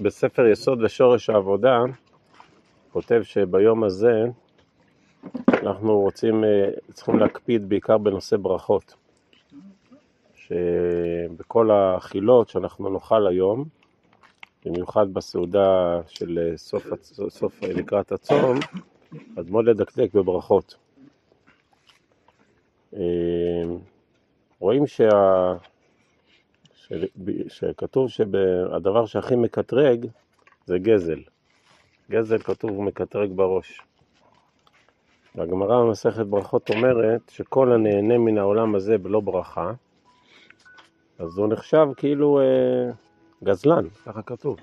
בספר יסוד ושורש העבודה כותב שביום הזה אנחנו רוצים, אה, צריכים להקפיד בעיקר בנושא ברכות. שבכל האכילות שאנחנו נאכל היום, במיוחד בסעודה של סוף, סוף לקראת הצום, אז מאוד לדקדק בברכות. אה, רואים שה... שכתוב שהדבר שהכי מקטרג זה גזל. גזל כתוב הוא מקטרג בראש. והגמרא במסכת ברכות אומרת שכל הנהנה מן העולם הזה בלא ברכה, אז הוא נחשב כאילו אה, גזלן, ככה כתוב.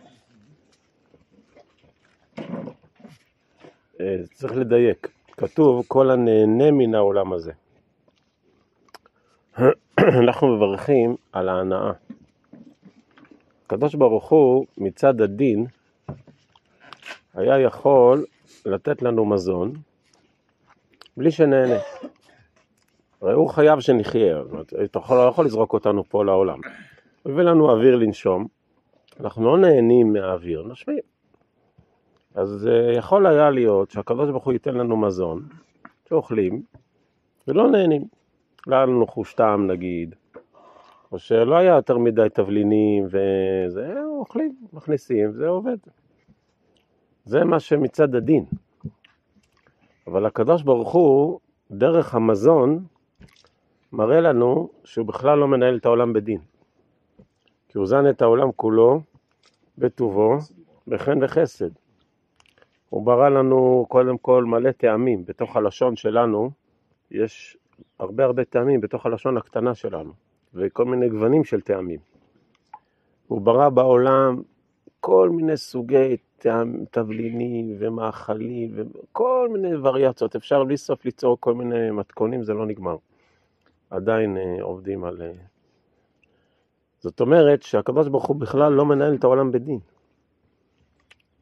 אה, צריך לדייק, כתוב כל הנהנה מן העולם הזה. אנחנו מברכים על ההנאה. הקדוש ברוך הוא מצד הדין היה יכול לתת לנו מזון בלי שנהנה. הרי הוא חייב שנחיה, אתה לא יכול לזרוק אותנו פה לעולם. הביא לנו אוויר לנשום, אנחנו לא נהנים מהאוויר, נשמים. אז אה, יכול היה להיות שהקדוש ברוך הוא ייתן לנו מזון, שאוכלים, ולא נהנים. לא היה לנו חוש טעם נגיד, או שלא היה יותר מדי תבלינים וזה, אוכלים, מכניסים, זה עובד. זה מה שמצד הדין. אבל הקדוש ברוך הוא, דרך המזון, מראה לנו שהוא בכלל לא מנהל את העולם בדין. כי הוא זן את העולם כולו בטובו, בחן וחסד. הוא ברא לנו קודם כל מלא טעמים. בתוך הלשון שלנו יש הרבה הרבה טעמים בתוך הלשון הקטנה שלנו, וכל מיני גוונים של טעמים. הוא ברא בעולם כל מיני סוגי טעם, תבלינים ומאכלים וכל מיני וריאציות. אפשר בלי סוף ליצור כל מיני מתכונים, זה לא נגמר. עדיין אה, עובדים על... אה... זאת אומרת הוא בכלל לא מנהל את העולם בדין.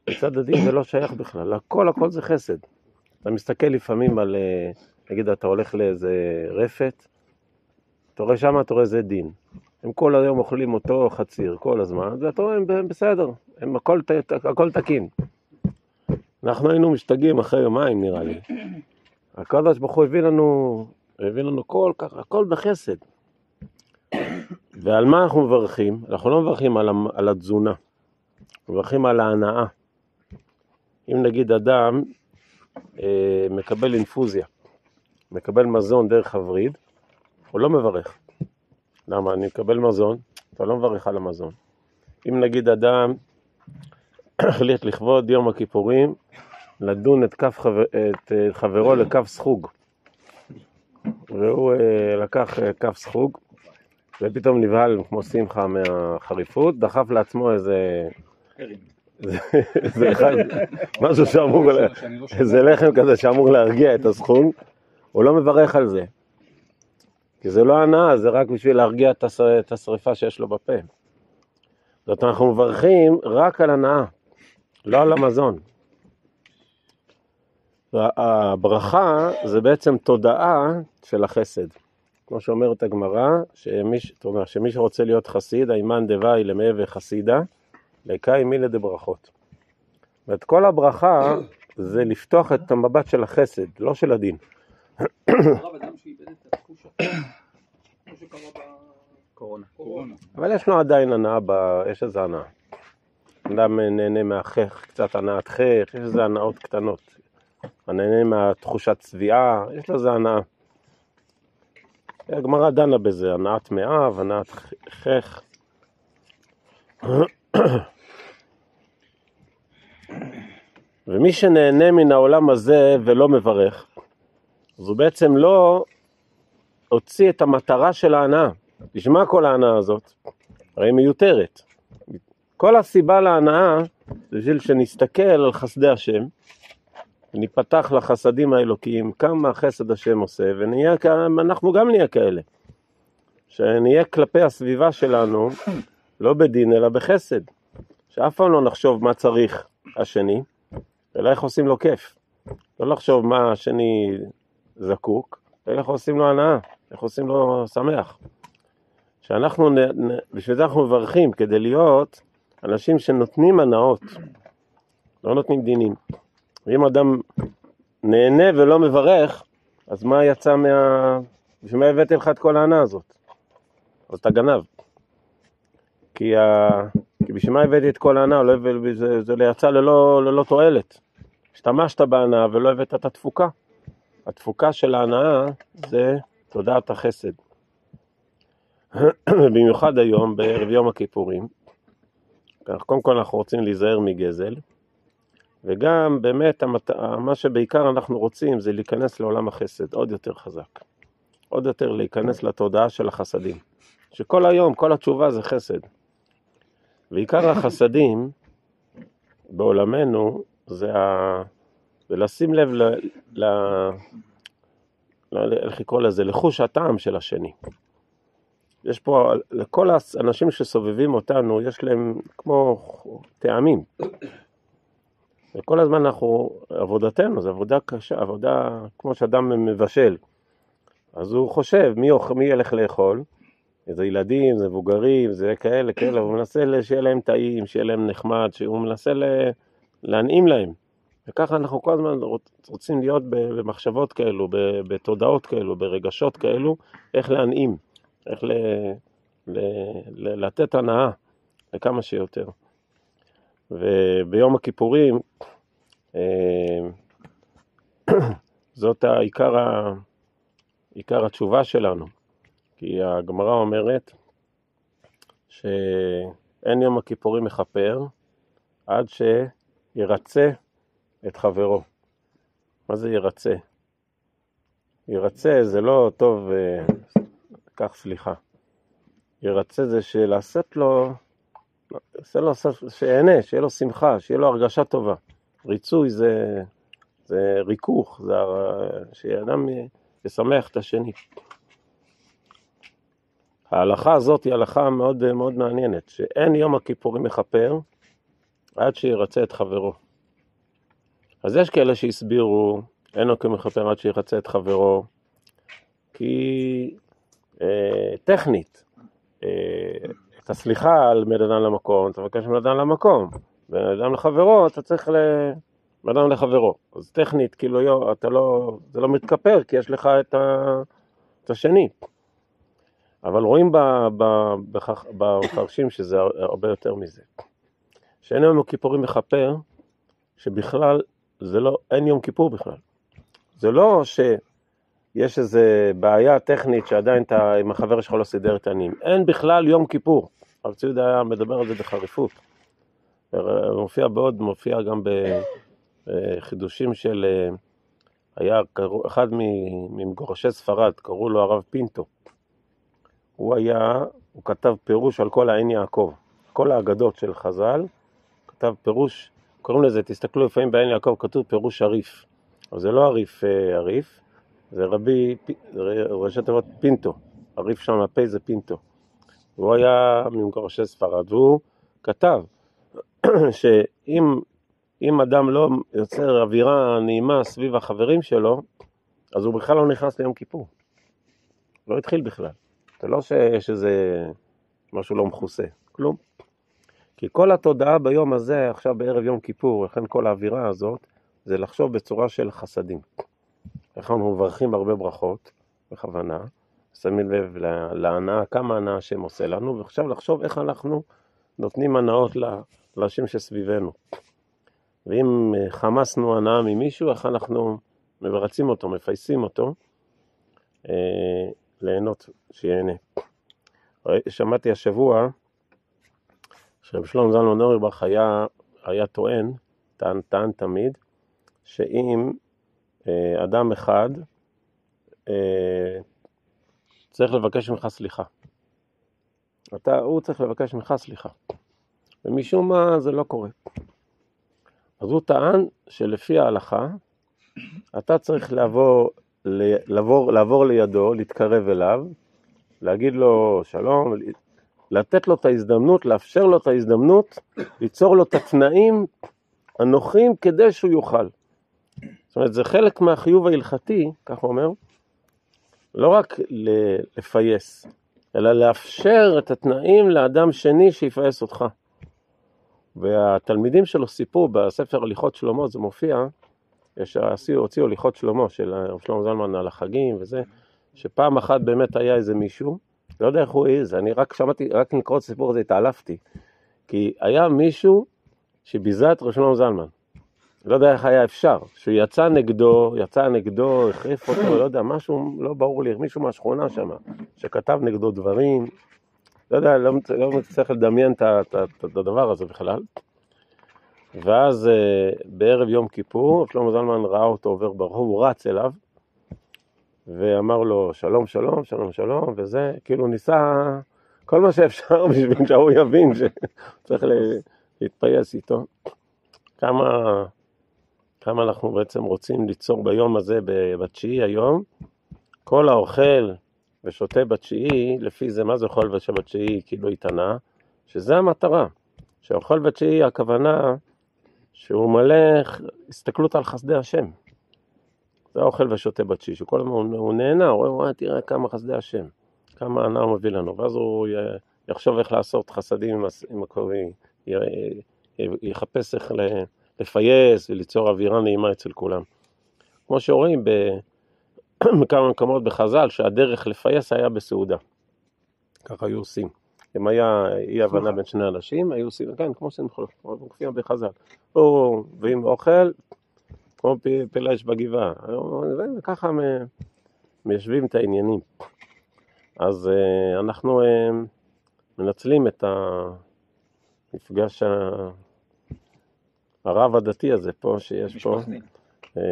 בצד הדין זה לא שייך בכלל, הכל הכל זה חסד. אתה מסתכל לפעמים על... אה, נגיד אתה הולך לאיזה רפת, אתה רואה שם, אתה רואה זה דין. הם כל היום אוכלים אותו חציר, כל הזמן, ואתה רואה, הם בסדר, הם הכל, הכל תקין. אנחנו היינו משתגעים אחרי יומיים נראה לי. הוא הביא לנו, הביא לנו כל כך, הכל בחסד. ועל מה אנחנו מברכים? אנחנו לא מברכים על, על התזונה, אנחנו מברכים על ההנאה. אם נגיד אדם אה, מקבל אינפוזיה, מקבל מזון דרך הווריד, הוא לא מברך. למה? אני מקבל מזון, אתה לא מברך על המזון. אם נגיד אדם החליט לכבוד יום הכיפורים, לדון את, כף חבר, את אה, חברו לכף סחוג, והוא אה, לקח אה, כף סחוג, ופתאום נבהל כמו שמחה מהחריפות, דחף לעצמו איזה... זה אחד, משהו שאמור, איזה לחם כזה שאמור להרגיע את הסכום, הוא לא מברך על זה. כי זה לא הנאה, זה רק בשביל להרגיע את השריפה שיש לו בפה. זאת אנחנו מברכים רק על הנאה, לא על המזון. הברכה זה בעצם תודעה של החסד. כמו שאומרת הגמרא, שמי, שמי שרוצה להיות חסיד, האימן דווי למאה וחסידה, לקאי מילה דברכות. ואת כל הברכה זה לפתוח את המבט של החסד, לא של הדין. אבל יש לו עדיין הנאה, יש איזה הנאה. אדם נהנה מהחך, קצת הנאת חך, יש איזה הנאות קטנות. נהנה מהתחושת צביעה, יש לזה הנאה. הגמרא דנה בזה, הנעת מאב, הנעת חך. ומי שנהנה מן העולם הזה ולא מברך, אז הוא בעצם לא הוציא את המטרה של ההנאה. מה כל ההנאה הזאת? הרי היא מיותרת. כל הסיבה להנאה זה בשביל שנסתכל על חסדי השם, וניפתח לחסדים האלוקיים, כמה חסד השם עושה, ואנחנו גם נהיה כאלה. שנהיה כלפי הסביבה שלנו, לא בדין אלא בחסד. שאף פעם לא נחשוב מה צריך השני, אלא איך עושים לו כיף. לא לחשוב מה השני זקוק, איך עושים לו הנאה, איך עושים לו שמח. שאנחנו, בשביל זה אנחנו מברכים, כדי להיות אנשים שנותנים הנאות, לא נותנים דינים. ואם אדם נהנה ולא מברך, אז מה יצא מה... בשביל מה הבאתי לך את כל ההנאה הזאת? אז אתה גנב. כי, ה... כי בשביל מה הבאתי את כל ההנאה? לא... זה, זה יצא ללא, ללא תועלת. השתמשת בהנאה ולא הבאת את התפוקה. התפוקה של ההנאה זה תודעת החסד. במיוחד היום, בערב יום הכיפורים, קודם כל אנחנו רוצים להיזהר מגזל, וגם באמת מה שבעיקר אנחנו רוצים זה להיכנס לעולם החסד עוד יותר חזק. עוד יותר להיכנס לתודעה של החסדים. שכל היום, כל התשובה זה חסד. ועיקר החסדים בעולמנו זה, ה... זה לשים לב ל... ל... ל... איך לקרוא לזה? לחוש הטעם של השני. יש פה, לכל האנשים שסובבים אותנו, יש להם כמו טעמים. וכל הזמן אנחנו, עבודתנו, זו עבודה קשה, עבודה כמו שאדם מבשל. אז הוא חושב, מי, מי ילך לאכול? זה ילדים, זה מבוגרים, זה כאלה, כאלה, הוא מנסה שיהיה להם טעים, שיהיה להם נחמד, שהוא מנסה להנעים להם. וככה אנחנו כל הזמן רוצים להיות במחשבות כאלו, בתודעות כאלו, ברגשות כאלו, איך להנעים, איך ל, ל, ל, לתת הנאה לכמה שיותר. וביום הכיפורים, אה, זאת העיקר, עיקר התשובה שלנו, כי הגמרא אומרת שאין יום הכיפורים מכפר עד שירצה את חברו. מה זה ירצה? ירצה זה לא טוב, קח אה, סליחה. ירצה זה שלעשות לו, לו שיהנה, שיהיה לו שמחה, שיהיה לו הרגשה טובה. ריצוי זה, זה ריכוך, זה שאדם ישמח את השני. ההלכה הזאת היא הלכה מאוד מאוד מעניינת, שאין יום הכיפורים מכפר עד שירצה את חברו. אז יש כאלה שהסבירו, אין לו כמכפר עד שירצה את חברו, כי אה, טכנית, אה, את הסליחה על בן אדם למקום, אתה מבקש מבן אדם למקום, בן אדם לחברו, אתה צריך ל... בן אדם לחברו. אז טכנית, כאילו, אתה לא, זה לא מתכפר, כי יש לך את, ה, את השני. אבל רואים בפרשים שזה הרבה יותר מזה. שאין יום הכיפורים מכפר, שבכלל זה לא, אין יום כיפור בכלל. זה לא שיש איזה בעיה טכנית שעדיין אתה עם החבר שלך לא סידר את העניים. אין בכלל יום כיפור. הרב ציוד היה מדבר על זה בחריפות. מופיע בעוד, מופיע גם בחידושים של... היה אחד ממגורשי ספרד, קראו לו הרב פינטו. הוא היה, הוא כתב פירוש על כל העין יעקב. כל האגדות של חז"ל, כתב פירוש קוראים לזה, תסתכלו לפעמים בעין יעקב כתוב פירוש הריף. אבל זה לא הריף אה, הריף, זה רבי, ראשי תיבות פינטו. הריף שם, הפה זה פינטו. והוא היה ממגורשי ספרד, והוא כתב שאם אדם לא יוצר אווירה נעימה סביב החברים שלו, אז הוא בכלל לא נכנס ליום כיפור. לא התחיל בכלל. זה לא שיש איזה משהו לא מכוסה, כלום. כי כל התודעה ביום הזה, עכשיו בערב יום כיפור, לכן כל האווירה הזאת, זה לחשוב בצורה של חסדים. אנחנו מברכים הרבה ברכות, בכוונה, שמים לב להנאה, כמה הנאה השם עושה לנו, ועכשיו לחשוב איך אנחנו נותנים הנאות לאנשים שסביבנו. ואם חמסנו הנאה ממישהו, איך אנחנו מברצים אותו, מפייסים אותו, אה, ליהנות, שיהנה. שמעתי השבוע, שרב שלום זלמן אוריבך היה, היה טוען, טען, טען תמיד, שאם אה, אדם אחד אה, צריך לבקש ממך סליחה, אתה, הוא צריך לבקש ממך סליחה, ומשום מה זה לא קורה. אז הוא טען שלפי ההלכה, אתה צריך לעבור, לעבור, לעבור לידו, להתקרב אליו, להגיד לו שלום, לתת לו את ההזדמנות, לאפשר לו את ההזדמנות, ליצור לו את התנאים הנוחים כדי שהוא יוכל. זאת אומרת, זה חלק מהחיוב ההלכתי, כך הוא אומר, לא רק לפייס, אלא לאפשר את התנאים לאדם שני שיפייס אותך. והתלמידים שלו סיפרו בספר הליכות שלמה, זה מופיע, יש, הוציאו, הוציאו הליכות שלמה של הרב שלמה זלמן על החגים וזה, שפעם אחת באמת היה איזה מישהו, לא יודע איך הוא העז, אני רק שמעתי, רק לקרוא את הסיפור הזה התעלפתי, כי היה מישהו שביזה את רב שלמה זלמן. לא יודע איך היה אפשר, שהוא יצא נגדו, יצא נגדו, החריף אותו, לא יודע, משהו, לא ברור לי, מישהו מהשכונה שם, שכתב נגדו דברים, לא יודע, לא, לא מצליח לדמיין את הדבר הזה בכלל. ואז אה, בערב יום כיפור, שלמה זלמן ראה אותו עובר ברחוב, הוא רץ אליו, ואמר לו שלום שלום, שלום שלום, וזה, כאילו ניסה כל מה שאפשר בשביל שההוא יבין שצריך להתפייס איתו. כמה, כמה אנחנו בעצם רוצים ליצור ביום הזה, בתשיעי היום, כל האוכל ושותה בתשיעי, לפי זה מה זה אוכל ושותה בתשיעי כאילו התענה, שזה המטרה. שאוכל בתשיעי הכוונה שהוא מלא הסתכלות על חסדי השם. זה האוכל ושותה בתשיעי, שכל הזמן הוא נהנה, הוא רואה, תראה כמה חסדי השם, כמה הוא מביא לנו, ואז הוא יחשוב איך לעשות חסדים עם הקרובים, יחפש איך לפייס וליצור אווירה נעימה אצל כולם. כמו שרואים בכמה מקומות בחז"ל, שהדרך לפייס היה בסעודה. ככה היו עושים. אם היה אי הבנה בין שני אנשים, היו עושים, כן, כמו שזה מופיע בחז"ל. או, ואם אוכל, כמו פלאש בגבעה. וככה מיישבים את העניינים. אז אה, אנחנו אה, מנצלים את המפגש הרב הדתי הזה פה, שיש פה, אה,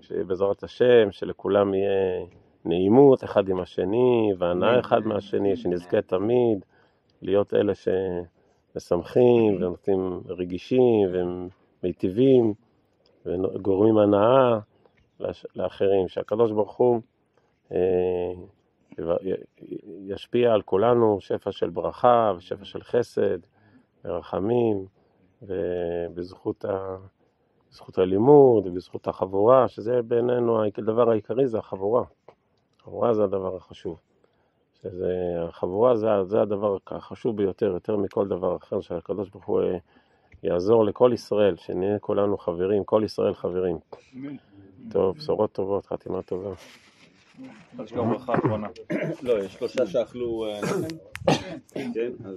שבעזרת השם, שלכולם יהיה נעימות אחד עם השני, והנאה אחד מהשני, שנזכה תמיד להיות אלה שמשמחים ונותנים רגישים ומיטיבים וגורמים הנאה לאחרים, שהקדוש ברוך הוא אה, ישפיע על כולנו שפע של ברכה ושפע של חסד ורחמים. ובזכות ה... בזכות הלימוד ובזכות החבורה, שזה בעינינו הדבר העיקרי זה החבורה. החבורה זה הדבר החשוב. שזה, החבורה זה, זה הדבר החשוב ביותר, יותר מכל דבר אחר, שהקדוש ברוך הוא אה, יעזור לכל ישראל, שנהיה כולנו חברים, כל ישראל חברים. טוב, בשורות טובות, חתימה טובה. לא, יש שלושה שאכלו... אה, כן, אז...